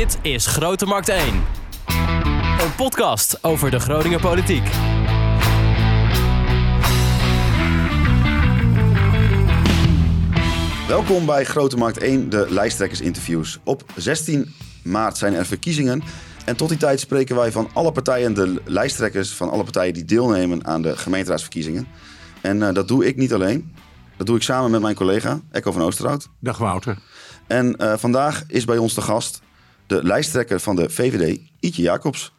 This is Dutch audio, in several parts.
Dit is Grote Markt 1. Een podcast over de Groninger politiek. Welkom bij Grote Markt 1, de lijsttrekkersinterviews. Op 16 maart zijn er verkiezingen. En tot die tijd spreken wij van alle partijen, de lijsttrekkers van alle partijen die deelnemen aan de gemeenteraadsverkiezingen. En uh, dat doe ik niet alleen. Dat doe ik samen met mijn collega Echo van Oosterhout. Dag Wouter. En uh, vandaag is bij ons de gast de lijsttrekker van de VVD, Ietje Jacobs.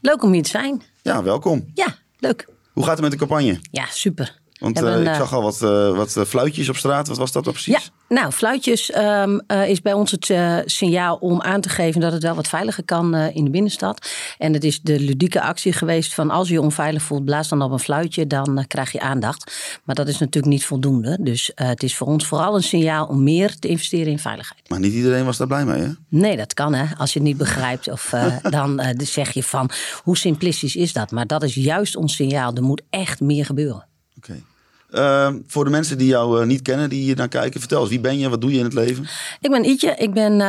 Leuk om hier te zijn. Ja, welkom. Ja, leuk. Hoe gaat het met de campagne? Ja, super. Want Hebben, uh, ik zag al wat, uh, wat fluitjes op straat. Wat was dat nou precies? Ja, nou, fluitjes um, is bij ons het signaal om aan te geven dat het wel wat veiliger kan in de binnenstad. En het is de ludieke actie geweest van als je je onveilig voelt, blaas dan op een fluitje, dan krijg je aandacht. Maar dat is natuurlijk niet voldoende. Dus het is voor ons vooral een signaal om meer te investeren in veiligheid. Maar niet iedereen was daar blij mee, hè? Nee, dat kan hè. Als je het niet begrijpt, of dan zeg je van hoe simplistisch is dat? Maar dat is juist ons signaal. Er moet echt meer gebeuren. Oké. Okay. Uh, voor de mensen die jou uh, niet kennen, die hier naar kijken, vertel eens, wie ben je, wat doe je in het leven? Ik ben Ietje, ik ben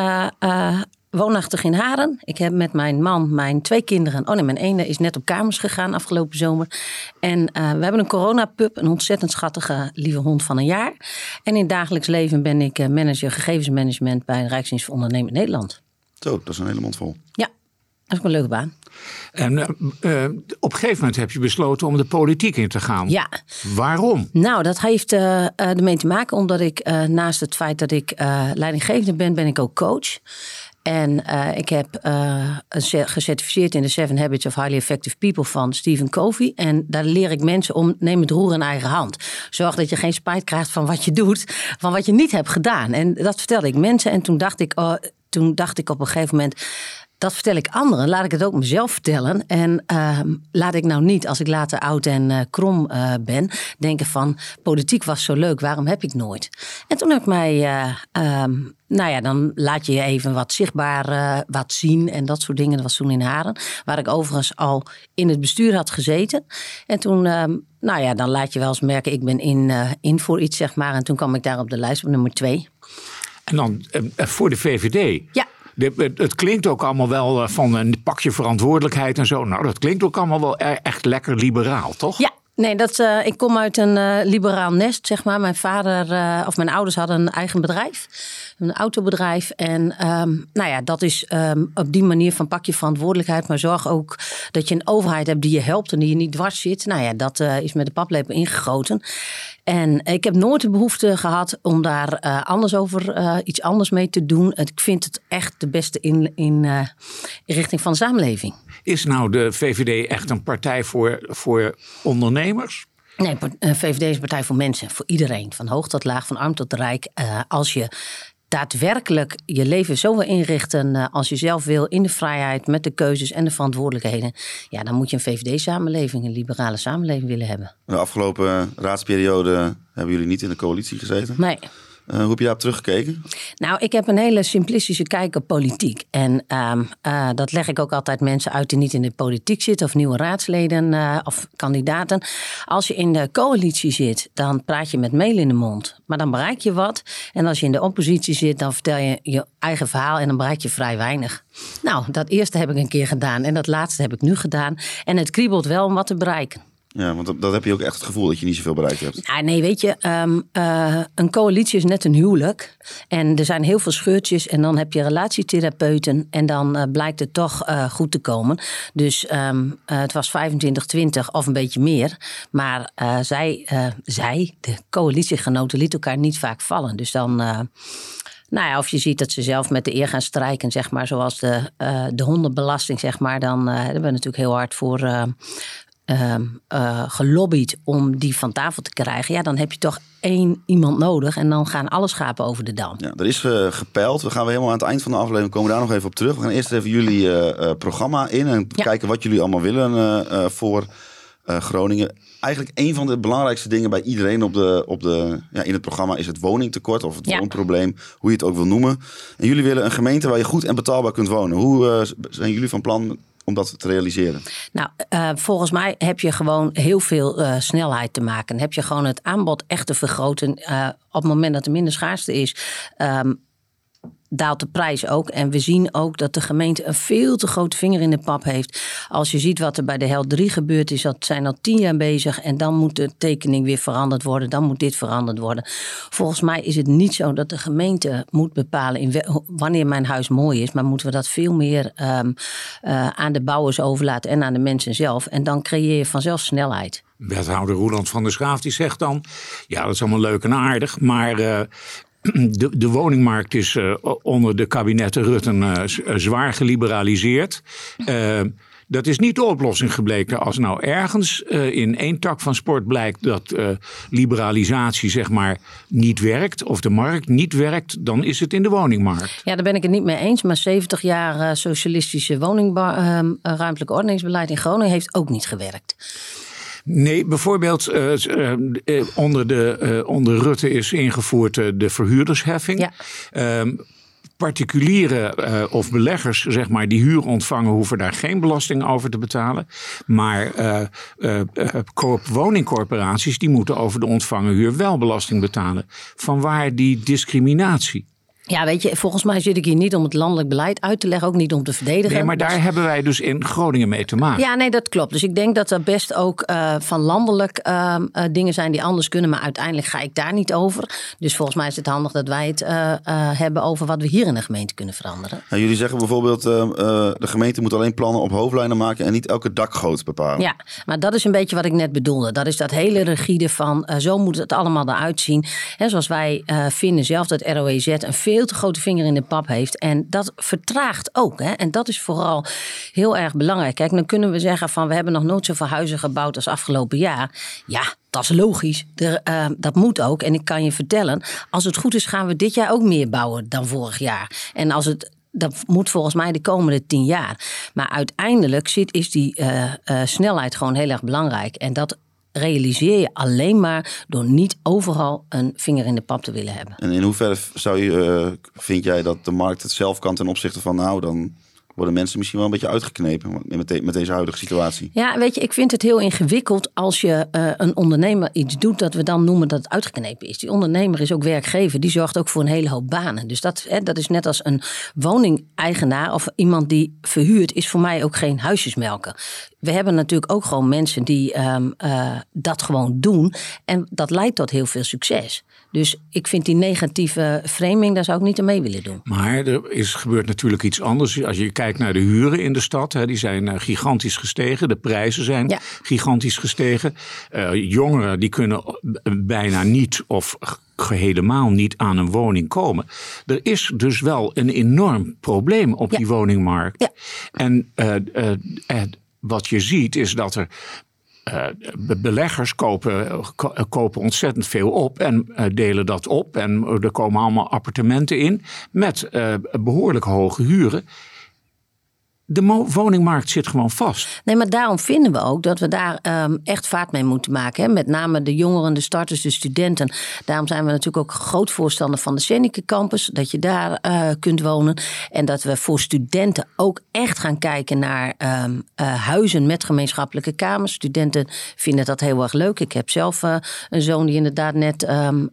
uh, woonachtig in Haren. Ik heb met mijn man mijn twee kinderen, oh nee, mijn ene is net op kamers gegaan afgelopen zomer. En we hebben een coronapup, een ontzettend schattige lieve hond van een jaar. En in het dagelijks leven ben ik manager gegevensmanagement bij Rijksdienst voor Ondernemen Nederland. Zo, dat is een hele mond vol. Ja, dat is ook een leuke baan. En uh, uh, op een gegeven moment heb je besloten om de politiek in te gaan. Ja. Waarom? Nou, dat heeft uh, ermee te maken omdat ik naast het feit dat ik leidinggevende ben, ben ik ook coach. En ik heb gecertificeerd in de Seven Habits of Highly Effective People van Stephen Covey. En daar leer ik mensen om, neem het roer in eigen hand. Zorg dat je geen spijt krijgt van wat je doet, van wat je niet hebt gedaan. En dat vertelde ik mensen. En toen dacht ik, oh, toen dacht ik op een gegeven moment dat vertel ik anderen. Laat ik het ook mezelf vertellen. En uh, laat ik nou niet, als ik later oud en uh, krom uh, ben, denken van politiek was zo leuk, waarom heb ik nooit? En toen heb ik mij, um, nou ja, dan laat je je even wat zichtbaar wat zien en dat soort dingen. Dat was toen in Haren, waar ik overigens al in het bestuur had gezeten. En toen, um, nou ja, dan laat je wel eens merken, ik ben in, in voor iets, zeg maar. En toen kwam ik daar op de lijst op nummer twee. En dan voor de VVD? Ja. Het klinkt ook allemaal wel van een pakje verantwoordelijkheid en zo. Nou, dat klinkt ook allemaal wel echt lekker liberaal, toch? Ja. Nee, dat, uh, ik kom uit een uh, liberaal nest, zeg maar. Mijn vader of mijn ouders hadden een eigen bedrijf, een autobedrijf. En um, nou ja, dat is um, op die manier van pak je verantwoordelijkheid, maar zorg ook dat je een overheid hebt die je helpt en die je niet dwars zit. Nou ja, dat is met de paplepel ingegoten. En ik heb nooit de behoefte gehad om daar uh, anders over uh, iets anders mee te doen. Ik vind het echt de beste in, in, uh, in richting van de samenleving. Is nou de VVD echt een partij voor, voor ondernemers? Nee, VVD is een partij voor mensen, voor iedereen. Van hoog tot laag, van arm tot rijk. als je daadwerkelijk je leven zo wil inrichten als je zelf wil, in de vrijheid, met de keuzes en de verantwoordelijkheden, ja, dan moet je een VVD-samenleving, een liberale samenleving willen hebben. De afgelopen raadsperiode hebben jullie niet in de coalitie gezeten? Nee. Uh, hoe heb je daarop teruggekeken? Nou, ik heb een hele simplistische kijk op politiek. En uh, uh, dat leg ik ook altijd mensen uit die niet in de politiek zitten, of nieuwe raadsleden uh, of kandidaten. Als je in de coalitie zit, dan praat je met mail in de mond. Maar dan bereik je wat. En als je in de oppositie zit, dan vertel je je eigen verhaal en dan bereik je vrij weinig. Nou, dat eerste heb ik een keer gedaan en dat laatste heb ik nu gedaan. En het kriebelt wel om wat te bereiken. Ja, want dat, heb je ook echt het gevoel dat je niet zoveel bereikt hebt. Ja, nee, weet je, um, uh, een coalitie is net een huwelijk. En er zijn heel veel scheurtjes en dan heb je relatietherapeuten en dan uh, blijkt het toch uh, goed te komen. Dus um, het was 25, 20 of een beetje meer. Maar zij, zij, de coalitiegenoten, lieten elkaar niet vaak vallen. Dus dan... Nou ja, of je ziet dat ze zelf met de eer gaan strijken, zeg maar, zoals de, de hondenbelasting, zeg maar. Dan hebben we natuurlijk heel hard voor uh, uh, gelobbyd om die van tafel te krijgen. Ja, dan heb je toch één iemand nodig en dan gaan alle schapen over de dam. Ja, er is uh, gepeild. We gaan we helemaal aan het eind van de aflevering komen daar nog even op terug. We gaan eerst even jullie programma in en ja. kijken wat jullie allemaal willen voor Groningen. Eigenlijk een van de belangrijkste dingen bij iedereen op de, op de, ja, in het programma is het woningtekort of het ja. woonprobleem, hoe je het ook wil noemen. En jullie willen een gemeente waar je goed en betaalbaar kunt wonen. Hoe zijn jullie van plan om dat te realiseren? Nou, uh, volgens mij heb je gewoon heel veel uh, snelheid te maken. Heb je gewoon het aanbod echt te vergroten. Uh, op het moment dat er minder schaarste is. Um, daalt de prijs ook. En we zien ook dat de gemeente een veel te grote vinger in de pap heeft. Als je ziet wat er bij de Hel 3 gebeurd is, dat zijn al tien jaar bezig. En dan moet de tekening weer veranderd worden. Dan moet dit veranderd worden. Volgens mij is het niet zo dat de gemeente moet bepalen in wanneer mijn huis mooi is. Maar moeten we dat veel meer um, uh, aan de bouwers overlaten en aan de mensen zelf. En dan creëer je vanzelf snelheid. Wethouder Roeland van der Schaaf die zegt dan: Ja, dat is allemaal leuk en aardig, maar uh, de, de, woningmarkt is uh, onder de kabinetten Rutten uh, zwaar geliberaliseerd. Dat is niet de oplossing gebleken. Als nou ergens in één tak van sport blijkt dat liberalisatie zeg maar niet werkt of de markt niet werkt, dan is het in de woningmarkt. Ja, daar ben ik het niet mee eens. Maar 70 jaar socialistische woningruimtelijk ordeningsbeleid in Groningen heeft ook niet gewerkt. Nee, bijvoorbeeld uh, uh, onder, de, onder Rutte is ingevoerd de verhuurdersheffing. Ja. Ehm, particulieren uh, of beleggers, zeg maar, die huur ontvangen, hoeven daar geen belasting over te betalen. Maar uh, uh, woningcorporaties, die moeten over de ontvangen huur wel belasting betalen. Vanwaar die discriminatie? Ja, weet je, volgens mij zit ik hier niet om het landelijk beleid uit te leggen, ook niet om te verdedigen. Nee, maar daar hebben wij dus in Groningen mee te maken. Ja, nee, dat klopt. Dus ik denk dat er best ook uh, van landelijk uh, uh, dingen zijn die anders kunnen, maar uiteindelijk ga ik daar niet over. Dus volgens mij is het handig dat wij het hebben over wat we hier in de gemeente kunnen veranderen. Nou, jullie zeggen bijvoorbeeld, de gemeente moet alleen plannen op hoofdlijnen maken en niet elke dakgoot bepalen. Ja, maar dat is een beetje wat ik net bedoelde. Dat is dat hele rigide van, zo moet het allemaal eruit zien. En zoals wij vinden zelf dat ROEZ een veel te grote vinger in de pap heeft. En dat vertraagt ook. Hè? En dat is vooral heel erg belangrijk. Kijk, dan kunnen we zeggen van we hebben nog nooit zoveel huizen gebouwd als afgelopen jaar. Ja, dat is logisch. De, uh, dat moet ook. En ik kan je vertellen, als het goed is, gaan we dit jaar ook meer bouwen dan vorig jaar. En als het dat moet volgens mij de komende tien jaar. Maar uiteindelijk zit, is die uh, uh, snelheid gewoon heel erg belangrijk. En dat realiseer je alleen maar door niet overal een vinger in de pap te willen hebben. En in hoeverre zou je, uh, vind jij dat de markt het zelf kan ten opzichte van nou dan worden mensen misschien wel een beetje uitgeknepen met, met deze huidige situatie. Ja, weet je, ik vind het heel ingewikkeld als je uh, een ondernemer iets doet dat we dan noemen dat het uitgeknepen is. Die ondernemer is ook werkgever, die zorgt ook voor een hele hoop banen. Dus dat, hè, dat is net als een woningeigenaar of iemand die verhuurt, is voor mij ook geen huisjesmelken. We hebben natuurlijk ook gewoon mensen die um, uh, dat gewoon doen. En dat leidt tot heel veel succes. Dus ik vind die negatieve framing, daar zou ik niet aan mee willen doen. Maar er is, gebeurt natuurlijk iets anders. Als je kijkt naar de huren in de stad, hè, die zijn uh, gigantisch gestegen. De prijzen zijn ja. gigantisch gestegen. Uh, jongeren die kunnen bijna niet of helemaal niet aan een woning komen. Er is dus wel een enorm probleem op ja. die woningmarkt. Ja. En uh, wat je ziet is dat er uh, beleggers kopen, kopen ontzettend veel op en uh, delen dat op. En er komen allemaal appartementen in met behoorlijk hoge huren de woningmarkt zit gewoon vast. Nee, maar daarom vinden we ook dat we daar um, echt vaart mee moeten maken. Hè? Met name de jongeren, de starters, de studenten. Daarom zijn we natuurlijk ook groot voorstander van de Senneke Campus. Dat je daar uh, kunt wonen. En dat we voor studenten ook echt gaan kijken naar um, uh, huizen met gemeenschappelijke kamers. Studenten vinden dat heel erg leuk. Ik heb zelf uh, een zoon die inderdaad net um,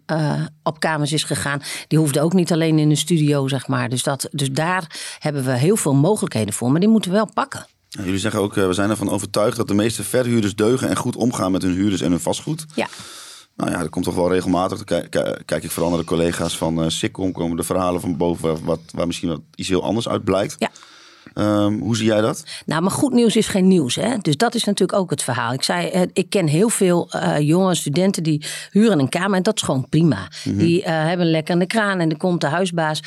op kamers is gegaan. Die hoefde ook niet alleen in een studio, zeg maar. Dus, dat, dus daar hebben we heel veel mogelijkheden voor. Die moeten we wel pakken. Ja, jullie zeggen ook, we zijn ervan overtuigd dat de meeste verhuurders deugen en goed omgaan met hun huurders en hun vastgoed. Ja. Nou ja, dat komt toch wel regelmatig. Dan kijk, ik vooral naar de collega's van uh, Sikkom, komen de verhalen van boven wat, waar misschien wat iets heel anders uit blijkt. Ja. Um, hoe zie jij dat? Nou, maar goed nieuws is geen nieuws. Hè? Dus dat is natuurlijk ook het verhaal. Ik zei, ik ken heel veel uh, jonge studenten die huren een kamer en dat is gewoon prima. Mm -hmm. Die uh, hebben lekker in de kraan en dan komt de huisbaas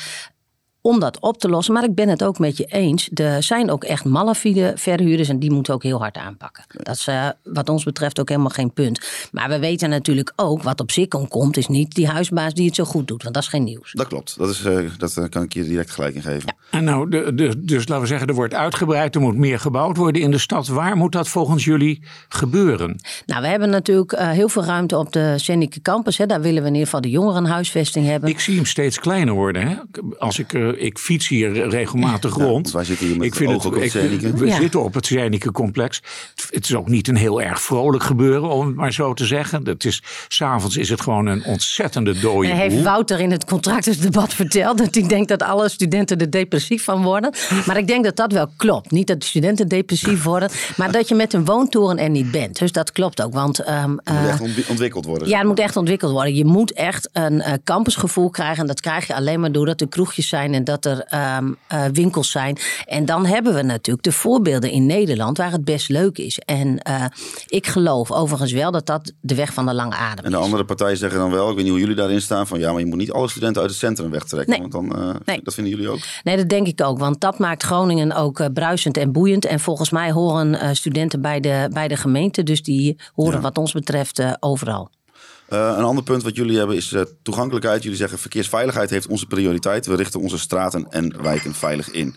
om dat op te lossen. Maar ik ben het ook met je eens. Er zijn ook echt malafide verhuurders en die moeten ook heel hard aanpakken. Dat is uh, wat ons betreft ook helemaal geen punt. Maar we weten natuurlijk ook, wat op zich komt, is niet die huisbaas die het zo goed doet. Want dat is geen nieuws. Dat klopt. Dat, is, uh, dat kan ik je direct gelijk in geven. Ja. En nou, de, de, dus laten we zeggen, er wordt uitgebreid, er moet meer gebouwd worden in de stad. Waar moet dat volgens jullie gebeuren? Nou, we hebben natuurlijk uh, heel veel ruimte op de Senneke Campus. Hè. Daar willen we in ieder geval de jongerenhuisvesting hebben. Ik zie hem steeds kleiner worden. Hè? Als ik ik fiets hier regelmatig rond. wij zitten hier met ik vind het, op het ik, We Ja. zitten op het Zernike complex. Het is ook niet een heel erg vrolijk gebeuren, om het maar zo te zeggen. Het is, s'avonds is het gewoon een ontzettende dode En heeft boel. Wouter in het contractusdebat verteld dat hij denkt dat alle studenten er depressief van worden. Maar ik denk dat dat wel klopt. Niet dat de studenten depressief worden, maar dat je met een woontoren er niet bent. Dus dat klopt ook. Want ehm, Het moet eh, echt ontwi- ontwikkeld worden. ja, het moet echt ontwikkeld worden. Je moet echt een eh, campusgevoel krijgen. En dat krijg je alleen maar doordat er kroegjes zijn en dat er ehm, eh, winkels zijn. En dan hebben we natuurlijk de voorbeelden in Nederland waar het best leuk is. En eh, ik geloof overigens wel dat dat de weg van de lange adem En de is. andere partijen zeggen dan wel, ik weet niet hoe jullie daarin staan, van ja, maar je moet niet alle studenten uit het centrum wegtrekken. Nee. Want dan, eh, Nee. dat vinden jullie ook. Nee, dat denk ik ook. Want dat maakt Groningen ook bruisend en boeiend. En volgens mij horen studenten bij de, bij de gemeente. Dus die horen Ja. wat ons betreft overal. Eh, een ander punt wat jullie hebben is eh, toegankelijkheid. Jullie zeggen verkeersveiligheid heeft onze prioriteit. We richten onze straten en wijken veilig in.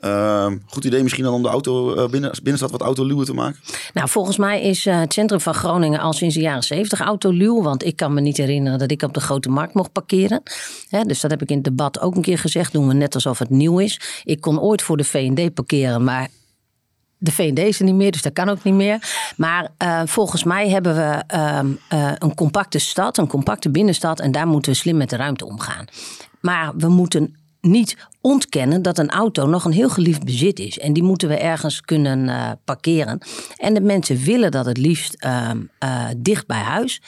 Ehm, goed idee misschien dan om de auto eh, binnen, binnenstad wat autoluwen te maken. Nou, volgens mij is het centrum van Groningen al sinds de jaren zeventig autoluw. Want ik kan me niet herinneren dat ik op de Grote Markt mocht parkeren. Hè, dus dat heb ik in het debat ook een keer gezegd. Doen we net alsof het nieuw is. Ik kon ooit voor de V&D parkeren, maar de V&D is er niet meer, dus dat kan ook niet meer. Maar eh, volgens mij hebben we ehm, eh, een compacte stad, een compacte binnenstad. En daar moeten we slim met de ruimte omgaan. Maar we moeten niet ontkennen dat een auto nog een heel geliefd bezit is. En die moeten we ergens kunnen eh, parkeren. En de mensen willen dat het liefst ehm, eh, dicht bij huis.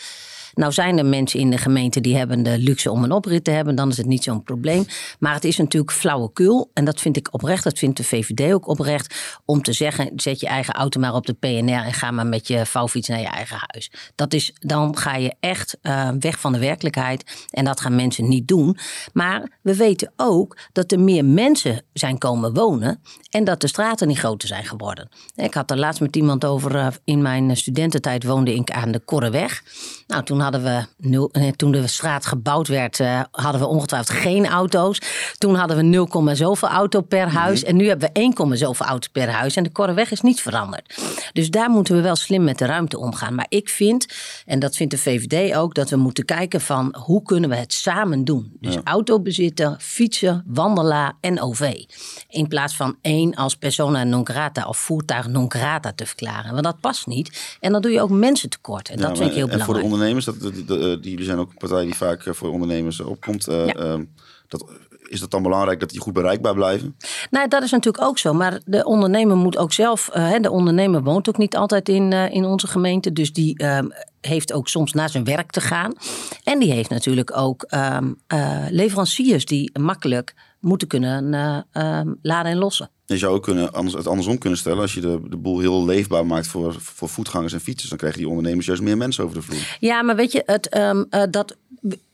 Nou zijn er mensen in de gemeente die hebben de luxe om een oprit te hebben. Dan is het niet zo'n probleem. Maar het is natuurlijk flauwekul. En dat vind ik oprecht. Dat vindt de VVD ook oprecht. Om te zeggen, zet je eigen auto maar op de PNR. En ga maar met je vouwfiets naar je eigen huis. Dat is, dan ga je echt eh, weg van de werkelijkheid. En dat gaan mensen niet doen. Maar we weten ook dat er meer mensen zijn komen wonen. En dat de straten niet groter zijn geworden. Ik had er laatst met iemand over. eh, In mijn studententijd woonde ik aan de Korreweg. Nou, toen hadden we eh, toen de straat gebouwd werd, eh, hadden we ongetwijfeld geen auto's. Toen hadden we 0, zoveel auto per huis. En nu hebben we 1, zoveel auto per huis. En de Korreweg is niet veranderd. Dus daar moeten we wel slim met de ruimte omgaan. Maar ik vind, en dat vindt de VVD ook, dat we moeten kijken van hoe kunnen we het samen doen. Dus auto bezitten, fietsen, wandelaar en OV. In plaats van één als persona non grata of voertuig non grata te verklaren. Want dat past niet. En dan doe je ook mensen tekort. En dat vind ik heel en voor de belangrijk. ondernemers, dat, dat- dat- eh, die, jullie zijn ook een partij die vaak eh, voor ondernemers opkomt. eh, Ja. ehm, dat, is het dan belangrijk dat die goed bereikbaar blijven? Nou, dat is natuurlijk ook zo. Maar de ondernemer moet ook zelf. hè, de ondernemer woont ook niet altijd in, in onze gemeente. Dus die ehm, heeft ook soms naar zijn werk te gaan. En die heeft natuurlijk ook ehm, eh, leveranciers die makkelijk moeten kunnen eh, ehm, laden en lossen. Je zou ook kunnen, anders, het andersom kunnen stellen. Als je de, de boel heel leefbaar maakt voor, voor voetgangers en fietsers. Dan krijgen die ondernemers juist meer mensen over de vloer. Ja, maar weet je, het, ehm, eh, dat,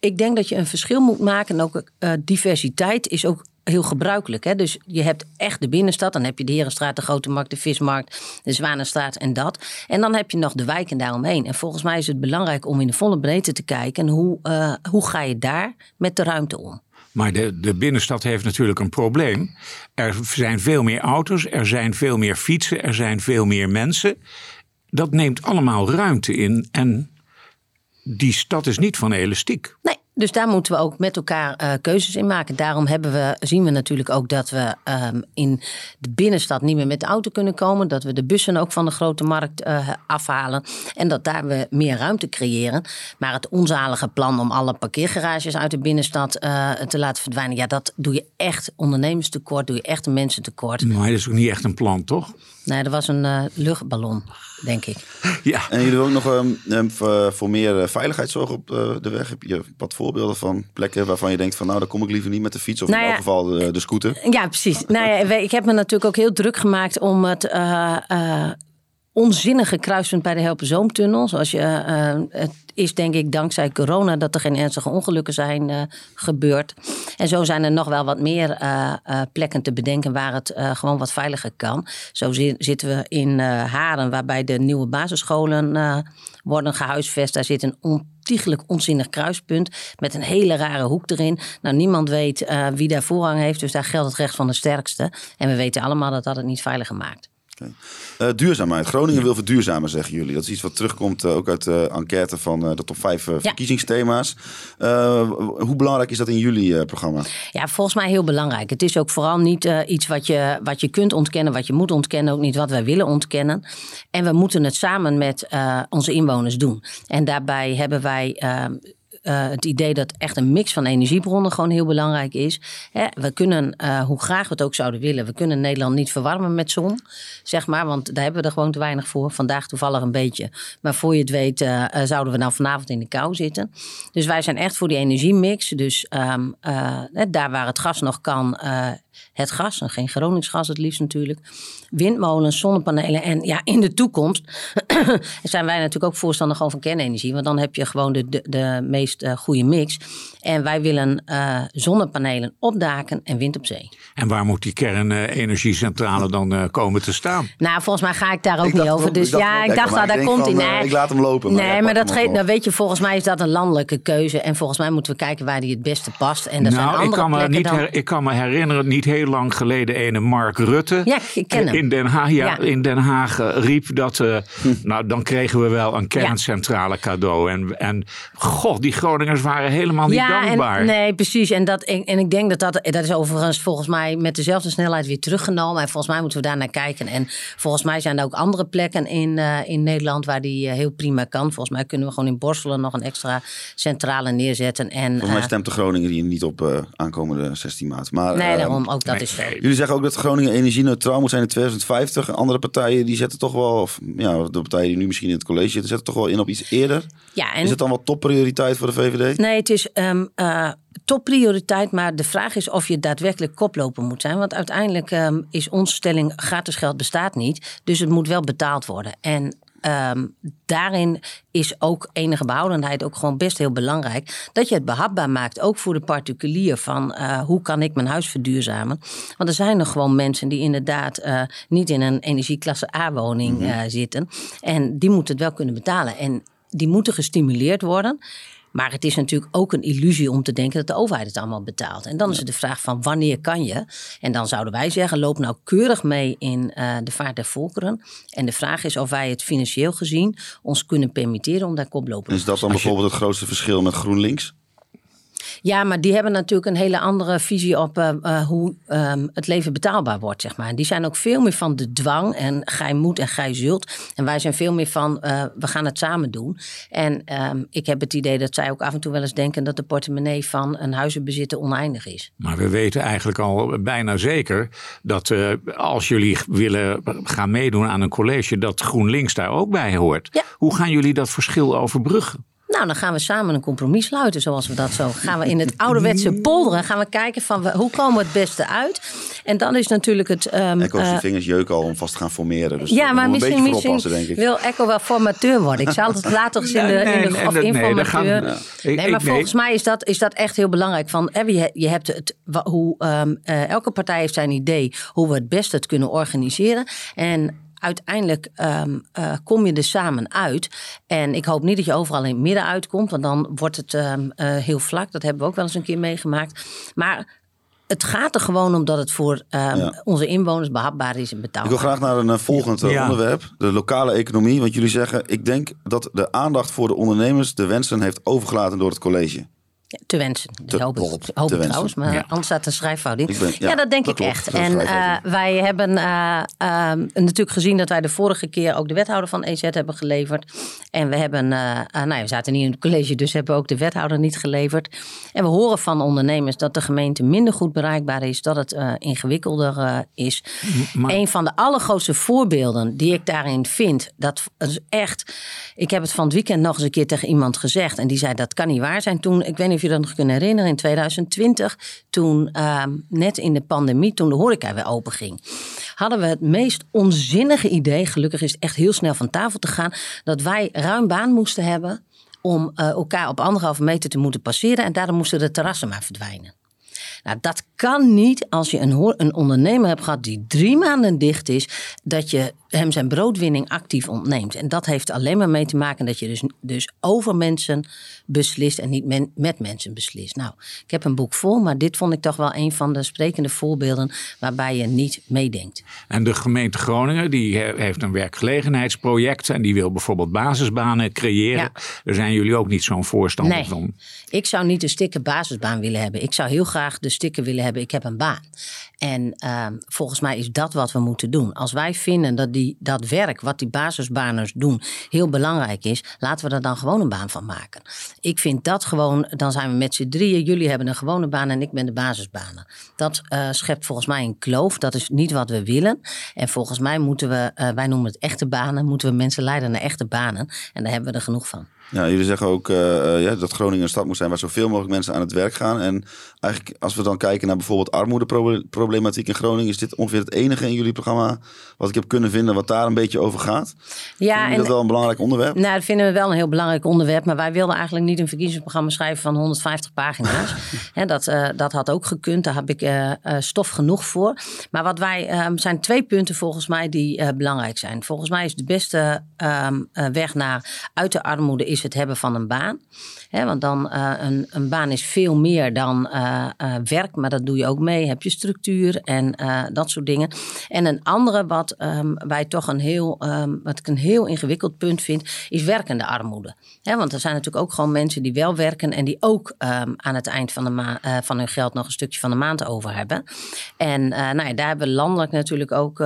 ik denk dat je een verschil moet maken. En ook eh, diversiteit is ook heel gebruikelijk. Hè? Dus je hebt echt de binnenstad. Dan heb je de Herenstraat, de Grote Markt, de Vismarkt, de Zwanenstraat en dat. En dan heb je nog de wijken daaromheen. En volgens mij is het belangrijk om in de volle breedte te kijken. En hoe, hoe ga je daar met de ruimte om? Maar de, de binnenstad heeft natuurlijk een probleem. Er zijn veel meer auto's, er zijn veel meer fietsen, er zijn veel meer mensen. Dat neemt allemaal ruimte in en die stad is niet van elastiek. Nee, dus daar moeten we ook met elkaar eh, keuzes in maken. Daarom hebben we, zien we natuurlijk ook dat we ehm, in de binnenstad niet meer met de auto kunnen komen. Dat we de bussen ook van de grote markt eh, afhalen. En dat daar we meer ruimte creëren. Maar het onzalige plan om alle parkeergarages uit de binnenstad eh, te laten verdwijnen. Ja, dat doe je echt ondernemerstekort, doe je echt een mensentekort. Maar dat is ook niet echt een plan, toch? Nee, dat was een luchtballon, denk ik. Ja. En jullie ook nog ehm, ehm, voor, voor meer eh, veiligheid zorgen op eh, de weg. Heb je wat voorbeelden van plekken waarvan je denkt van nou, daar kom ik liever niet met de fiets. Of Nou in ja. elk geval de, de scooter. Ja, precies. Nou ja, ik heb me natuurlijk ook heel druk gemaakt om het eh, eh, onzinnige kruispunt bij de Helpenzoomtunnel. Zoals je, eh, het is denk ik dankzij corona dat er geen ernstige ongelukken zijn eh, gebeurd. En zo zijn er nog wel wat meer eh, plekken te bedenken waar het gewoon wat veiliger kan. Zo zi- zitten we in Haren, waarbij de nieuwe basisscholen worden gehuisvest. Daar zit een ontiegelijk onzinnig kruispunt met een hele rare hoek erin. Nou, niemand weet wie daar voorrang heeft, dus daar geldt het recht van de sterkste. En we weten allemaal dat dat het niet veiliger maakt. Okay. duurzaamheid. Groningen wil verduurzamen, zeggen jullie. Dat is iets wat terugkomt ook uit de enquête van de top 5 verkiezingsthema's. hoe belangrijk is dat in jullie programma? Ja, volgens mij heel belangrijk. Het is ook vooral niet iets wat je, wat je kunt ontkennen, wat je moet ontkennen, ook niet wat wij willen ontkennen. En we moeten het samen met onze inwoners doen. En daarbij hebben wij ehm, uh, het idee dat echt een mix van energiebronnen gewoon heel belangrijk is. Hè, we kunnen, uh, hoe graag we het ook zouden willen, we kunnen Nederland niet verwarmen met zon, zeg maar, want daar hebben we er gewoon te weinig voor. Vandaag toevallig een beetje. Maar voor je het weet, uh, zouden we nou vanavond in de kou zitten. Dus wij zijn echt voor die energiemix. Dus um, daar waar het gas nog kan, het gas, en geen Groningsgas het liefst natuurlijk. Windmolens, zonnepanelen. En ja, in de toekomst zijn wij natuurlijk ook voorstander gewoon van kernenergie. Want dan heb je gewoon de, de, de meest uh, goede mix. En wij willen uh, zonnepanelen op daken en wind op zee. En waar moet die kernenergiecentrale dan uh, komen te staan? Nou, volgens mij ga ik daar ook niet over. Dus ja, ik dacht, nou, daar komt hij. Nee, ik laat hem lopen. Maar nee, maar dat geeft, nou weet je, volgens mij is dat een landelijke keuze. En volgens mij moeten we kijken waar die het beste past. En er nou, zijn andere ik kan, me niet dan... ik kan me herinneren, niet heel lang geleden, ene Mark Rutte. Ja, ik ken hem. In Den Haag, ja, In Den Haag riep dat, uh, nou dan kregen we wel een kerncentrale cadeau. En, en god, die Groningers waren helemaal niet dankbaar. En, nee, precies. En, dat, en ik denk dat, dat dat is overigens volgens mij met dezelfde snelheid weer teruggenomen. En volgens mij moeten we daar naar kijken. En volgens mij zijn er ook andere plekken in, uh, in Nederland waar die uh, heel prima kan. Volgens mij kunnen we gewoon in Borselen nog een extra centrale neerzetten. En, volgens mij stemt de Groningen hier niet op aankomende 16 maart. Maar, nee, daarom ook dat nee, is. Jullie zeggen ook dat Groningen energie-neutraal moet zijn in 2050. Andere partijen die zetten toch wel, of ja, de partijen die nu misschien in het college zitten, zetten toch wel in op iets eerder. Ja, en... Is het dan wel topprioriteit voor de VVD? Nee, het is um, uh, topprioriteit, maar de vraag is of je daadwerkelijk koploper moet zijn. Want uiteindelijk um, is onze stelling gratis geld bestaat niet, dus het moet wel betaald worden. En Um, daarin is ook enige behoudendheid ook gewoon best heel belangrijk. Dat je het behapbaar maakt, ook voor de particulier, van uh, hoe kan ik mijn huis verduurzamen. Want er zijn nog gewoon mensen die inderdaad uh, niet in een energieklasse A-woning uh, zitten. En die moeten het wel kunnen betalen. En die moeten gestimuleerd worden. Maar het is natuurlijk ook een illusie om te denken dat de overheid het allemaal betaalt. En dan is het de vraag van wanneer kan je? En dan zouden wij zeggen, loop nou keurig mee in uh, de vaart der volkeren. En de vraag is of wij het financieel gezien ons kunnen permitteren om daar koploper te Is dat dan bijvoorbeeld het grootste verschil met GroenLinks? Ja, maar die hebben natuurlijk een hele andere visie op uh, uh, hoe um, het leven betaalbaar wordt, zeg maar. Die zijn ook veel meer van de dwang en gij moet en gij zult. En wij zijn veel meer van, uh, we gaan het samen doen. En um, ik heb het idee dat zij ook af en toe wel eens denken dat de portemonnee van een huizenbezitter oneindig is. Maar we weten eigenlijk al bijna zeker dat als jullie willen gaan meedoen aan een college, dat GroenLinks daar ook bij hoort. Ja. Hoe gaan jullie dat verschil overbruggen? Nou, dan gaan we samen een compromis sluiten, zoals we dat zo. Gaan we in het ouderwetse polderen, gaan we kijken van hoe komen we het beste uit. En dan is natuurlijk het... Um, Echo uh, vingers jeuken al om vast te gaan formeren. Dus ja, maar misschien, misschien wil Echo wel formateur worden. Ik zal het later eens in de, in de of informateur. Nee, nee, maar volgens mij is dat, is dat echt heel belangrijk. Van, je, je hebt het, hoe, um, uh, elke partij heeft zijn idee hoe we het beste het kunnen organiseren. En uiteindelijk um, uh, kom je er samen uit. En ik hoop niet dat je overal in het midden uitkomt, want dan wordt het um, uh, heel vlak. Dat hebben we ook wel eens een keer meegemaakt. Maar het gaat er gewoon om dat het voor um, ja. onze inwoners behapbaar is en betaalbaar. Ik wil graag naar een uh, volgend ja. onderwerp. De lokale economie. Want jullie zeggen, ik denk dat de aandacht voor de ondernemers de wensen heeft overgelaten door het college. Te wensen. Te, hoop, hoop te trouwens, maar ja. anders staat een schrijffout ja, ja, dat denk dat ik klopt, echt. En uh, wij hebben uh, uh, natuurlijk gezien dat wij de vorige keer ook de wethouder van EZ hebben geleverd. En we hebben, nou, we zaten niet in het college, dus hebben we ook de wethouder niet geleverd. En we horen van ondernemers dat de gemeente minder goed bereikbaar is, dat het ingewikkelder is. Maar... Een van de allergrootste voorbeelden die ik daarin vind, dat is echt. Ik heb het van het weekend nog eens een keer tegen iemand gezegd. En die zei dat kan niet waar zijn. Toen, ik weet niet of je dat nog kunt herinneren, in 2020, toen uh, net in de pandemie, toen de horeca weer open ging, hadden we het meest onzinnige idee, gelukkig is het echt heel snel van tafel te gaan, dat wij ruim baan moesten hebben om uh, elkaar op anderhalve meter te moeten passeren en daarom moesten de terrassen maar verdwijnen. Nou, dat kan niet als je een, een ondernemer hebt gehad die drie maanden dicht is, dat je hem zijn broodwinning actief ontneemt. En dat heeft alleen maar mee te maken dat je dus, dus over mensen beslist en niet met mensen beslist. Nou, ik heb een boek vol, maar dit vond ik toch wel een van de sprekende voorbeelden waarbij je niet meedenkt. En de gemeente Groningen die heeft een werkgelegenheidsproject en die wil bijvoorbeeld basisbanen creëren. Ja. Daar zijn jullie ook niet zo'n voorstander nee, van. Ik zou niet een stikke basisbaan willen hebben. Ik zou heel graag de sticker willen hebben. Ik heb een baan. En uh, volgens mij is dat wat we moeten doen. Als wij vinden dat die, dat werk wat die basisbaners doen heel belangrijk is, laten we er dan gewoon een baan van maken. Ik vind dat gewoon, dan zijn we met z'n drieën. Jullie hebben een gewone baan en ik ben de basisbanen. Dat uh, schept volgens mij een kloof. Dat is niet wat we willen. En volgens mij moeten we, uh, wij noemen het echte banen, moeten we mensen leiden naar echte banen. En daar hebben we er genoeg van. Ja, jullie zeggen ook uh, ja, dat Groningen een stad moet zijn waar zoveel mogelijk mensen aan het werk gaan. En eigenlijk als we dan kijken naar bijvoorbeeld armoedeproblematiek in Groningen, is dit ongeveer het enige in jullie programma wat ik heb kunnen vinden wat daar een beetje over gaat. Ja, en dat wel een belangrijk onderwerp? Nou, dat vinden we wel een heel belangrijk onderwerp. Maar wij wilden eigenlijk niet een verkiezingsprogramma schrijven van 150 pagina's. dat, uh, dat had ook gekund. Daar heb ik uh, stof genoeg voor. Maar wat wij ehm, zijn twee punten volgens mij die belangrijk zijn. Volgens mij is de beste um, weg naar uit de armoede is het hebben van een baan. Want dan uh, een, een, baan is veel meer dan uh, uh, werk, maar dat doe je ook mee. Heb je structuur en dat soort dingen. En een andere wat um, wij toch een heel, um, wat ik een heel ingewikkeld punt vind, is werkende armoede. want er zijn natuurlijk ook gewoon mensen die wel werken en die ook um, aan het eind van, de van hun geld nog een stukje van de maand over hebben. En nou ja, daar hebben we landelijk natuurlijk ook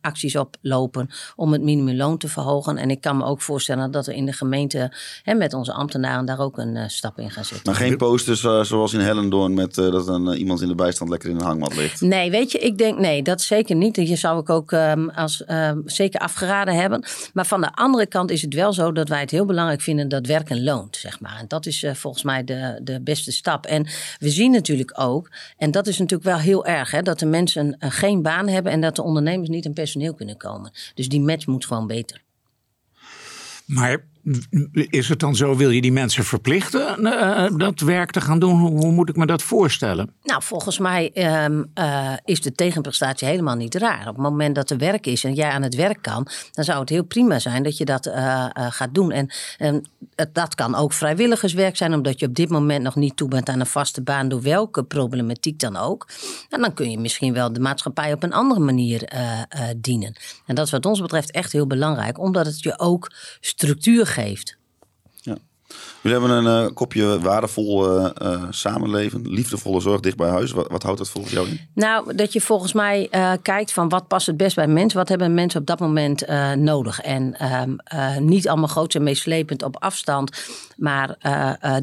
acties op lopen om het minimumloon te verhogen. En ik kan me ook voorstellen dat we in de gemeente met onze ambtenaren daar ook een uh, stap in gaan zetten. Maar geen posters uh, zoals in Hellendoorn met uh, dat een, iemand in de bijstand lekker in een hangmat ligt? Nee, weet je, ik denk nee, dat zeker niet. Je zou ik ook um, als, um, zeker afgeraden hebben. Maar van de andere kant is het wel zo dat wij het heel belangrijk vinden dat werken loont, zeg maar. En dat is volgens mij de, de beste stap. En we zien natuurlijk ook, en dat is natuurlijk wel heel erg, hè, dat de mensen geen baan hebben en dat de ondernemers niet aan personeel kunnen komen. Dus die match moet gewoon beter. Maar is het dan zo, wil je die mensen verplichten uh, dat werk te gaan doen? Hoe moet ik me dat voorstellen? Nou, volgens mij um, uh, is de tegenprestatie helemaal niet raar. Op het moment dat er werk is en jij aan het werk kan, dan zou het heel prima zijn dat je dat uh, gaat doen. En um, dat kan ook vrijwilligerswerk zijn, omdat je op dit moment nog niet toe bent aan een vaste baan, door welke problematiek dan ook. En dan kun je misschien wel de maatschappij op een andere manier dienen. En dat is wat ons betreft echt heel belangrijk, omdat het je ook structuur geeft geeft. Ja. Jullie hebben een uh, kopje waardevol uh, uh, samenleven, liefdevolle zorg dicht bij huis. Wat, wat, houdt dat volgens jou in? Nou, dat je volgens mij kijkt van wat past het best bij mensen. Wat hebben mensen op dat moment nodig? En ehm, niet allemaal groot en meeslepend op afstand, maar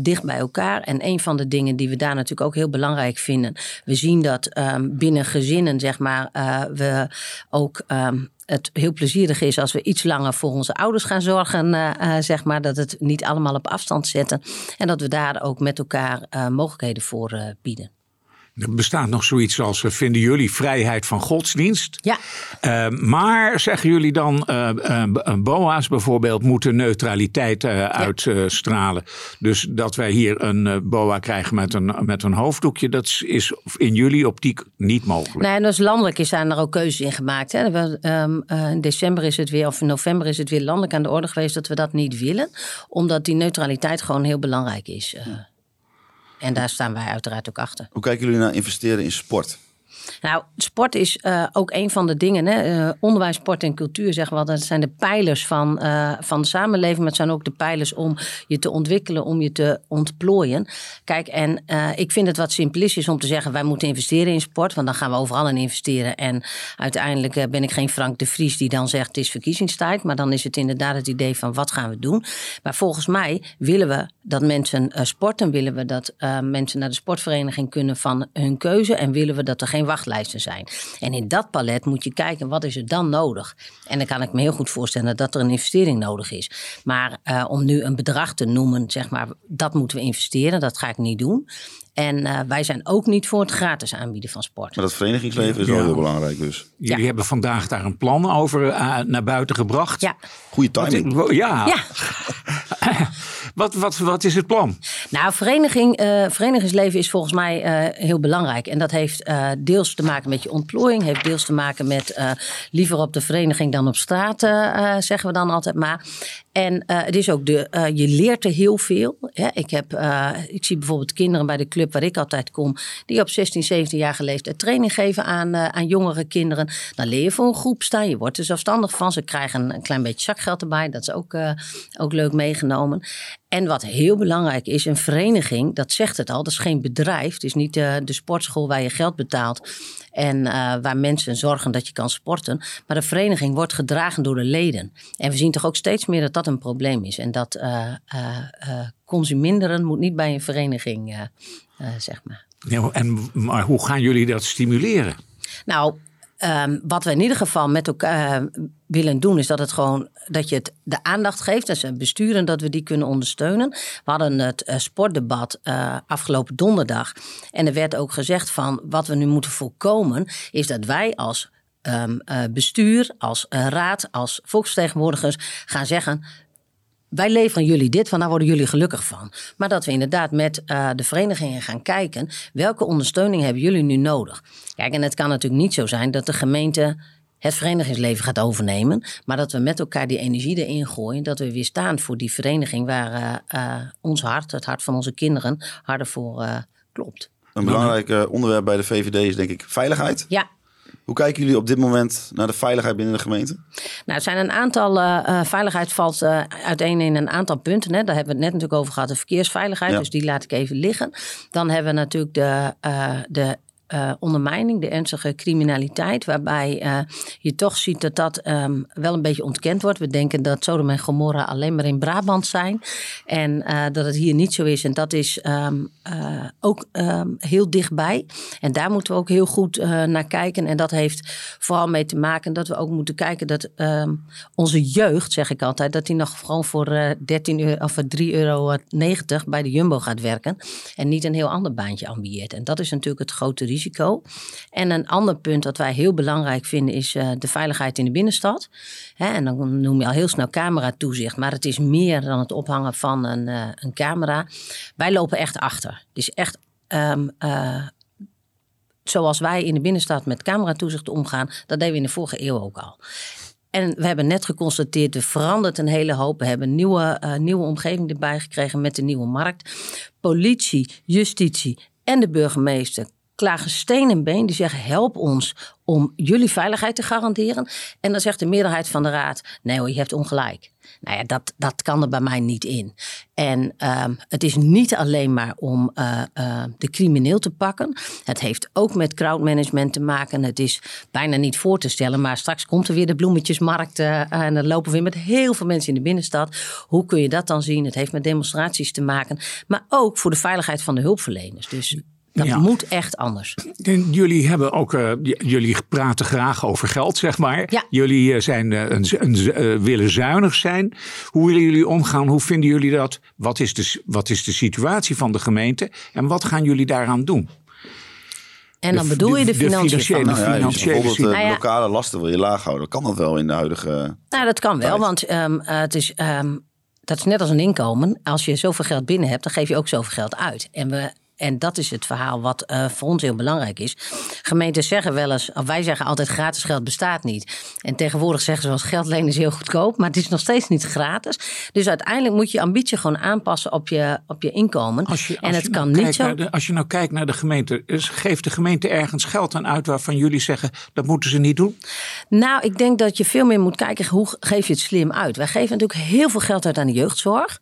dicht bij elkaar. En een van de dingen die we daar natuurlijk ook heel belangrijk vinden. We zien dat um, binnen gezinnen, zeg maar, we ook um, het heel plezierig is als we iets langer voor onze ouders gaan zorgen, uh, zeg maar. Dat het niet allemaal op afstand zetten. En dat we daar ook met elkaar uh, mogelijkheden voor bieden. Er bestaat nog zoiets als, vinden jullie vrijheid van godsdienst? Ja. Uh, maar zeggen jullie dan, uh, uh, BOA's bijvoorbeeld moeten neutraliteit uitstralen. dus dat wij hier een BOA krijgen met een, met een hoofddoekje, dat is in jullie optiek niet mogelijk. Nee, en dus landelijk zijn er ook keuzes in gemaakt. Hè. We, um, in december is het weer, of in november is het weer landelijk aan de orde geweest dat we dat niet willen. Omdat die neutraliteit gewoon heel belangrijk is. Ja. En daar staan wij uiteraard ook achter. Hoe kijken jullie naar investeren in sport? Nou, sport is uh, ook een van de dingen. Hè? Uh, onderwijs, sport en cultuur, zeggen we Dat zijn de pijlers van, uh, van de samenleving. Maar het zijn ook de pijlers om je te ontwikkelen, om je te ontplooien. Kijk, en ik vind het wat simplistisch om te zeggen... wij moeten investeren in sport, want dan gaan we overal in investeren. En uiteindelijk ben ik geen Frank de Vries die dan zegt... het is verkiezingstijd, maar dan is het inderdaad het idee van... wat gaan we doen? Maar volgens mij willen we dat mensen sporten. Willen we dat mensen naar de sportvereniging kunnen van hun keuze. En willen we dat er geen wachtlijsten zijn. En in dat palet moet je kijken, wat is er dan nodig? En dan kan ik me heel goed voorstellen dat er een investering nodig is. Maar uh, om nu een bedrag te noemen, zeg maar, dat moeten we investeren, dat ga ik niet doen. En uh, wij zijn ook niet voor het gratis aanbieden van sport. Maar dat verenigingsleven is wel heel belangrijk dus. Jullie ja. hebben vandaag daar een plan over uh, naar buiten gebracht. Ja. Goede timing. ja. ja. Wat, wat, wat is het plan? Nou, vereniging, uh, verenigingsleven is volgens mij uh, heel belangrijk. En dat heeft uh, deels te maken met je ontplooiing, heeft deels te maken met liever op de vereniging dan op straat, zeggen we dan altijd maar. En het is ook de, je leert er heel veel. Ik, heb, ik zie bijvoorbeeld kinderen bij de club waar ik altijd kom, die op 16, 17 jaar geleefd training geven aan, aan jongere kinderen. Dan leer je voor een groep staan, je wordt er zelfstandig van. Ze krijgen een klein beetje zakgeld erbij, dat is ook, ook leuk meegenomen. En wat heel belangrijk is, een vereniging, dat zegt het al, dat is geen bedrijf. Het is niet de, de sportschool waar je geld betaalt en uh, waar mensen zorgen dat je kan sporten. Maar de vereniging wordt gedragen door de leden. En we zien toch ook steeds meer dat dat een probleem is. En dat uh, uh, consuminderen moet niet bij een vereniging, zeg maar. Ja, en, maar hoe gaan jullie dat stimuleren? Nou, Um, wat we in ieder geval met elkaar uh, willen doen, is dat het gewoon dat je het de aandacht geeft. Dus besturen dat we die kunnen ondersteunen. We hadden het uh, sportdebat uh, afgelopen donderdag. En er werd ook gezegd van wat we nu moeten voorkomen, is dat wij als um, bestuur, als raad, als volksvertegenwoordigers gaan zeggen wij leveren jullie dit, van daar worden jullie gelukkig van. Maar dat we inderdaad met uh, de verenigingen gaan kijken, welke ondersteuning hebben jullie nu nodig? Kijk, en het kan natuurlijk niet zo zijn dat de gemeente het verenigingsleven gaat overnemen, maar dat we met elkaar die energie erin gooien, dat we weer staan voor die vereniging waar uh, uh, ons hart, het hart van onze kinderen, harder voor klopt. Een belangrijk onderwerp bij de VVD is denk ik veiligheid. Ja, hoe kijken jullie op dit moment naar de veiligheid binnen de gemeente? Nou, er zijn een aantal. Uh, veiligheid valt uh, uiteen in een aantal punten. Hè. Daar hebben we het net natuurlijk over gehad. De verkeersveiligheid. Dus die laat ik even liggen. Dan hebben we natuurlijk de, uh, de uh, ondermijning, de ernstige criminaliteit, waarbij uh, je toch ziet dat dat um, wel een beetje ontkend wordt. We denken dat Sodom en Gomorra alleen maar in Brabant zijn en uh, dat het hier niet zo is. En dat is um, ook um, heel dichtbij. En daar moeten we ook heel goed naar kijken. En dat heeft vooral mee te maken dat we ook moeten kijken dat onze jeugd, zeg ik altijd, dat die nog gewoon voor 13 euro, of 3,90 euro bij de Jumbo gaat werken en niet een heel ander baantje ambieert. En dat is natuurlijk het grote risico En een ander punt dat wij heel belangrijk vinden is uh, de veiligheid in de binnenstad. Hè, en dan noem je al heel snel camera-toezicht, maar het is meer dan het ophangen van een, uh, een camera. Wij lopen echt achter. Dus echt. Um, uh, zoals wij in de binnenstad met cameratoezicht omgaan, dat deden we in de vorige eeuw ook al. En we hebben net geconstateerd, er verandert een hele hoop. We hebben een nieuwe, uh, nieuwe omgeving erbij gekregen met de nieuwe markt. Politie, justitie en de burgemeester klagen steen en been. Die zeggen: help ons om jullie veiligheid te garanderen. En dan zegt de meerderheid van de raad: nee hoor, je hebt ongelijk. Nou ja, dat, dat kan er bij mij niet in. En um, het is niet alleen maar om uh, uh, de crimineel te pakken. Het heeft ook met crowdmanagement te maken. Het is bijna niet voor te stellen, maar straks komt er weer de bloemetjesmarkt. Uh, en dan lopen we weer met heel veel mensen in de binnenstad. Hoe kun je dat dan zien? Het heeft met demonstraties te maken. Maar ook voor de veiligheid van de hulpverleners. Dus dat moet echt anders. En jullie hebben ook, uh, jullie praten graag over geld, zeg maar. Ja. Jullie uh, zijn, uh, een, een, willen zuinig zijn. Hoe willen jullie omgaan? Hoe vinden jullie dat? Wat is, de, wat is de situatie van de gemeente? En wat gaan jullie daaraan doen? En dan bedoel je de, de financiële, financiële, nou ja, financiële Bijvoorbeeld de nou lokale lasten wil je laag houden. Kan dat wel in de huidige Nou, dat kan wel, tijd? want um, het is... Um, dat is net als een inkomen. Als je zoveel geld binnen hebt, dan geef je ook zoveel geld uit. En we en dat is het verhaal wat uh, voor ons heel belangrijk is. Gemeenten zeggen wel eens, wij zeggen altijd gratis geld bestaat niet. En tegenwoordig zeggen ze wel geld lenen is heel goedkoop, maar het is nog steeds niet gratis. Dus uiteindelijk moet je ambitie gewoon aanpassen op je, op je inkomen. Als je, als en het je kan nou niet zo. De, als je nou kijkt naar de gemeente, geeft de gemeente ergens geld aan uit waarvan jullie zeggen dat moeten ze niet doen? Nou, ik denk dat je veel meer moet kijken hoe geef je het slim uit. Wij geven natuurlijk heel veel geld uit aan de jeugdzorg.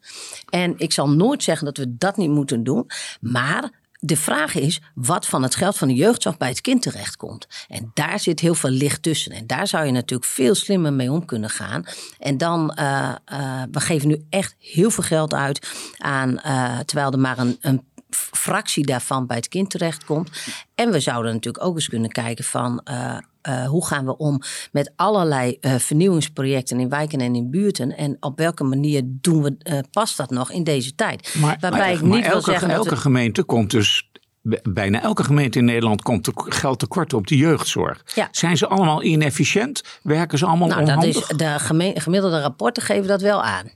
En ik zal nooit zeggen dat we dat niet moeten doen. Maar de vraag is wat van het geld van de jeugdzorg bij het kind terechtkomt. En daar zit heel veel licht tussen. En daar zou je natuurlijk veel slimmer mee om kunnen gaan. En dan, uh, uh, we geven nu echt heel veel geld uit aan, uh, terwijl er maar een, een fractie daarvan bij het kind terechtkomt. En we zouden natuurlijk ook eens kunnen kijken van uh, uh, hoe gaan we om met allerlei uh, vernieuwingsprojecten in wijken en in buurten. En op welke manier doen we, past dat nog in deze tijd? Maar, Waarbij maar, ik maar niet elke, wil zeggen elke dat we, gemeente komt dus bijna elke gemeente in Nederland komt er geld tekort op de jeugdzorg. Ja. Zijn ze allemaal inefficiënt? Werken ze allemaal nou, dat onhandig? is, de gemiddelde rapporten geven dat wel aan.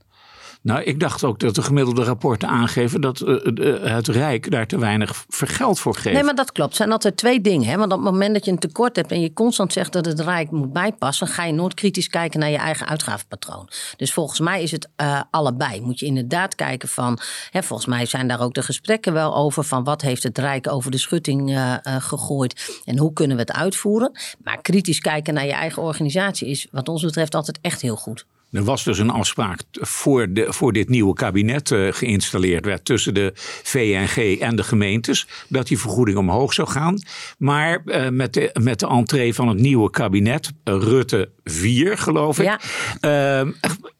Nou, ik dacht ook dat de gemiddelde rapporten aangeven dat uh, het Rijk daar te weinig vergeld voor geeft. Nee, maar dat klopt. Het zijn altijd twee dingen. Hè? Want op het moment dat je een tekort hebt en je constant zegt dat het Rijk moet bijpassen, ga je nooit kritisch kijken naar je eigen uitgavenpatroon. Dus volgens mij is het allebei. Moet je inderdaad kijken van, hè, volgens mij zijn daar ook de gesprekken wel over van wat heeft het Rijk over de schutting gegooid en hoe kunnen we het uitvoeren. Maar kritisch kijken naar je eigen organisatie is wat ons betreft altijd echt heel goed. Er was dus een afspraak voor, de, voor dit nieuwe kabinet uh, geïnstalleerd werd tussen de VNG en de gemeentes. Dat die vergoeding omhoog zou gaan. Maar uh, met, de, met de entree van het nieuwe kabinet, Rutte 4 geloof ik, ja. uh,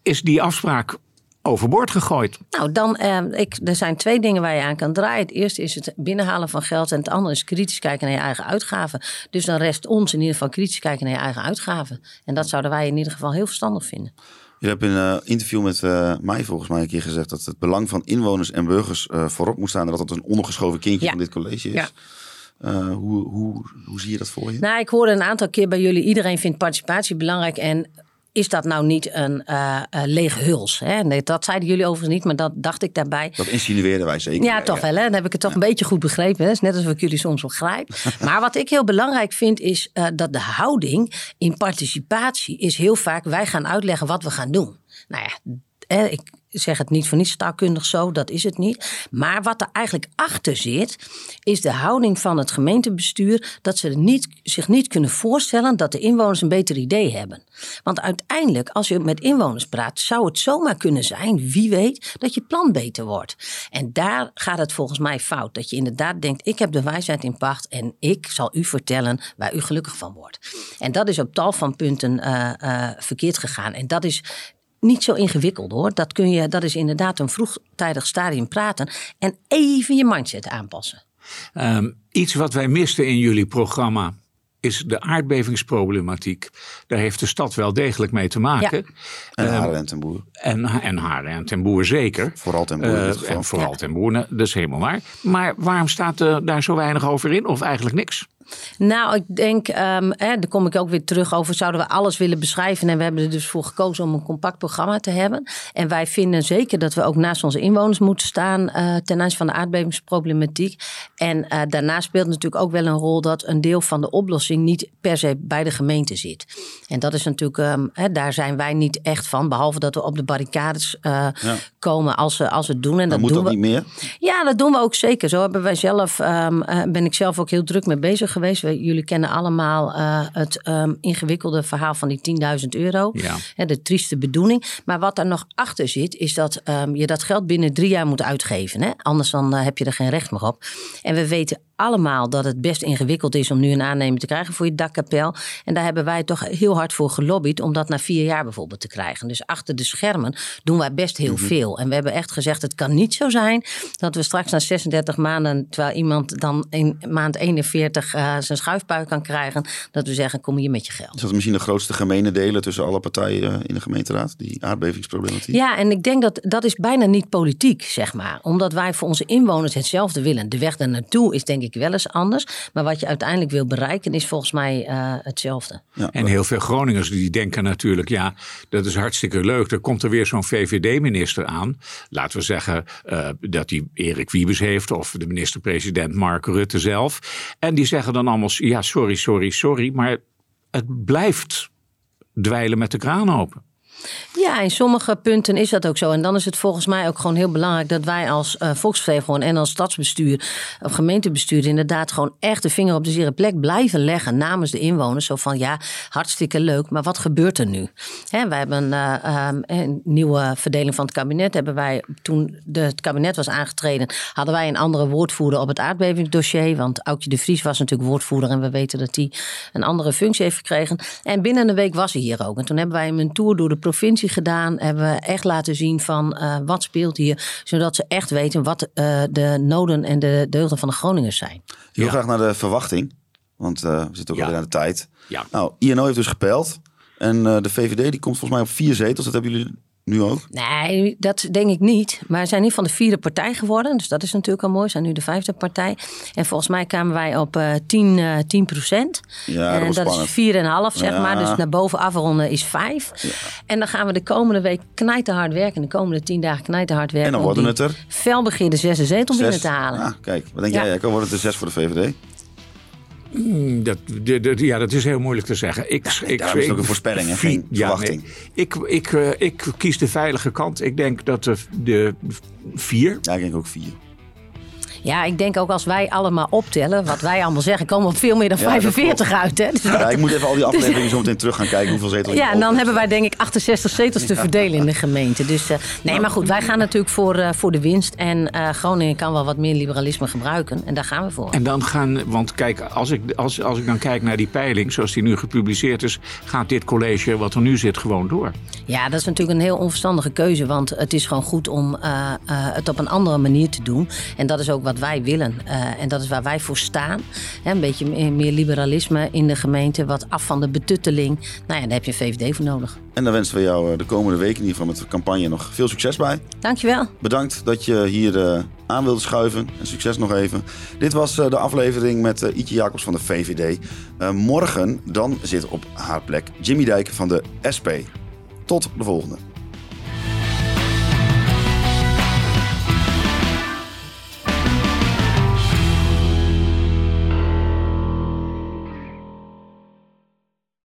is die afspraak overboord gegooid. Nou, dan, eh, ik, er zijn twee dingen waar je aan kan draaien. Het eerste is het binnenhalen van geld en het andere is kritisch kijken naar je eigen uitgaven. Dus dan rest ons in ieder geval kritisch kijken naar je eigen uitgaven. En dat zouden wij in ieder geval heel verstandig vinden. Je hebt in een interview met uh, mij volgens mij een keer gezegd dat het belang van inwoners en burgers uh, voorop moet staan. En dat dat een ondergeschoven kindje ja. van dit college is. Ja. Uh, hoe, hoe, hoe zie je dat voor je? Nou, ik hoorde een aantal keer bij jullie, iedereen vindt participatie belangrijk. En is dat nou niet een uh, uh, lege huls? Hè? Nee, dat zeiden jullie overigens niet, maar dat dacht ik daarbij. Dat insinueerden wij zeker. Ja, toch wel. Hè? Dan heb ik het toch ja. een beetje goed begrepen. Hè? is net alsof ik jullie soms begrijp. maar wat ik heel belangrijk vind, is uh, dat de houding in participatie is heel vaak... wij gaan uitleggen wat we gaan doen. Nou ja, ik zeg het niet voor niets taalkundig zo, dat is het niet. Maar wat er eigenlijk achter zit, is de houding van het gemeentebestuur dat ze niet, zich niet kunnen voorstellen dat de inwoners een beter idee hebben. Want uiteindelijk, als je met inwoners praat, zou het zomaar kunnen zijn, wie weet, dat je plan beter wordt. En daar gaat het volgens mij fout. Dat je inderdaad denkt, ik heb de wijsheid in pacht en ik zal u vertellen waar u gelukkig van wordt. En dat is op tal van punten uh, uh, verkeerd gegaan. En dat is niet zo ingewikkeld hoor. Dat, kun je, dat is inderdaad een vroegtijdig stadium praten en even je mindset aanpassen. Um, iets wat wij misten in jullie programma is de aardbevingsproblematiek. Daar heeft de stad wel degelijk mee te maken. Ja. En Haren en ten Boer. En, en Haren en ten Boer zeker. Vooral ten Boer uh, En vooral ja. ten Boer, dat is helemaal waar. Maar waarom staat er daar zo weinig over in? Of eigenlijk niks? Nou, ik denk, um, hè, daar kom ik ook weer terug over. Zouden we alles willen beschrijven? En we hebben er dus voor gekozen om een compact programma te hebben. En wij vinden zeker dat we ook naast onze inwoners moeten staan uh, ten aanzien van de aardbevingsproblematiek. En uh, daarnaast speelt natuurlijk ook wel een rol dat een deel van de oplossing niet per se bij de gemeente zit. En dat is natuurlijk, um, hè, daar zijn wij niet echt van. Behalve dat we op de barricades uh, ja. komen als we, als we het doen. En dat moet doen dat we. niet meer? Ja, dat doen we ook zeker. Zo hebben wij zelf, um, ben ik zelf ook heel druk mee bezig geweest. We, jullie kennen allemaal uh, het um, ingewikkelde verhaal van die 10.000 euro. Ja. Hè, de trieste bedoeling. Maar wat er nog achter zit, is dat um, je dat geld binnen drie jaar moet uitgeven. Hè? Anders dan uh, heb je er geen recht meer op. En we weten allemaal dat het best ingewikkeld is om nu een aannemer te krijgen voor je dakkapel. En daar hebben wij toch heel hard voor gelobbyd om dat na vier jaar bijvoorbeeld te krijgen. Dus achter de schermen doen wij best heel mm-hmm. veel. En we hebben echt gezegd, het kan niet zo zijn dat we straks na 36 maanden, terwijl iemand dan in maand 41 uh, zijn schuifbui kan krijgen, dat we zeggen, kom hier met je geld. Is dat misschien de grootste gemene delen tussen alle partijen in de gemeenteraad, die aardbevingsproblematiek? Ja, en ik denk dat dat is bijna niet politiek, zeg maar. Omdat wij voor onze inwoners hetzelfde willen. De weg daar naartoe is denk ik wel eens anders. Maar wat je uiteindelijk wil bereiken is volgens mij uh, hetzelfde. Ja. En heel veel Groningers die denken natuurlijk, ja, dat is hartstikke leuk. Er komt er weer zo'n VVD-minister aan. Laten we zeggen uh, dat hij Erik Wiebes heeft of de minister-president Mark Rutte zelf. En die zeggen dan allemaal, ja, sorry, sorry, sorry. Maar het blijft dweilen met de kraan open. Ja, in sommige punten is dat ook zo. En dan is het volgens mij ook gewoon heel belangrijk dat wij als uh, en als stadsbestuur of gemeentebestuur inderdaad gewoon echt de vinger op de zere plek blijven leggen namens de inwoners. Zo van ja, hartstikke leuk, maar wat gebeurt er nu? Wij hebben uh, um, een nieuwe verdeling van het kabinet. Hebben wij, toen de, het kabinet was aangetreden, hadden wij een andere woordvoerder op het aardbevingsdossier. Want Aukje de Vries was natuurlijk woordvoerder en we weten dat hij een andere functie heeft gekregen. En binnen een week was hij hier ook. En toen hebben wij hem een tour door de provincie gedaan. Hebben we echt laten zien van uh, wat speelt hier. Zodat ze echt weten wat uh, de noden en de deugden van de Groningers zijn. Ik wil ja. graag naar de verwachting. Want uh, we zitten ook ja. alweer aan de tijd. Ja. Nou, INO heeft dus gepeld. En de VVD die komt volgens mij op vier zetels. Dat hebben jullie Nu ook? Nee, dat denk ik niet. Maar we zijn nu van de vierde partij geworden. Dus dat is natuurlijk al mooi. We zijn nu de vijfde partij. En volgens mij kwamen wij op uh, 10, uh, 10 procent. Ja, en dat, dat is 4,5 zeg Ja. maar. Dus naar boven afronden is 5. En dan gaan we de komende week knijterhard werken. De komende 10 dagen knijterhard werken. En dan worden het er felbegeerde zesde zetel binnen te halen. Ah, kijk, wat denk jij? Jacco? Wordt het er zes voor de VVD? Mm, Dat, de, de- ja, dat is heel moeilijk te zeggen. Ik, ik, daarom is het ook een voorspelling, hè, vi- geen verwachting. nee. ik, ik, eh, ik kies de veilige kant. Ik denk dat de, de vier. Ja, ik denk ook vier. Ja, ik denk ook als wij allemaal optellen, wat wij allemaal zeggen, komen we op veel meer dan Ja, dat 45 uit. Hè? Dus Ja, ik moet even al die afleveringen zo meteen terug gaan kijken hoeveel zetels Ja, en dan hebben wij denk ik 68 zetels te verdelen in de gemeente. Dus eh, nee, maar goed, wij gaan natuurlijk voor, eh, voor de winst. En eh, Groningen kan wel wat meer liberalisme gebruiken. En daar gaan we voor. En dan gaan, want kijk, als ik, als, als ik dan kijk naar die peiling zoals die nu gepubliceerd is, gaat dit college wat er nu zit gewoon door. Ja, dat is natuurlijk een heel onverstandige keuze. Want het is gewoon goed om eh, eh, het op een andere manier te doen. En dat is ook wat wij willen. Eh, en dat is waar wij voor staan. Een beetje meer, meer liberalisme in de gemeente. Wat af van de betutteling. Nou ja, daar heb je een VVD voor nodig. En dan wensen we jou eh, de komende weken in ieder geval met de campagne nog veel succes bij. Dankjewel. Bedankt dat je hier eh, aan wilde schuiven. En succes nog even. Dit was de aflevering met Ietje Jacobs van de VVD. Morgen dan zit op haar plek Jimmy Dijk van de SP. Tot de volgende.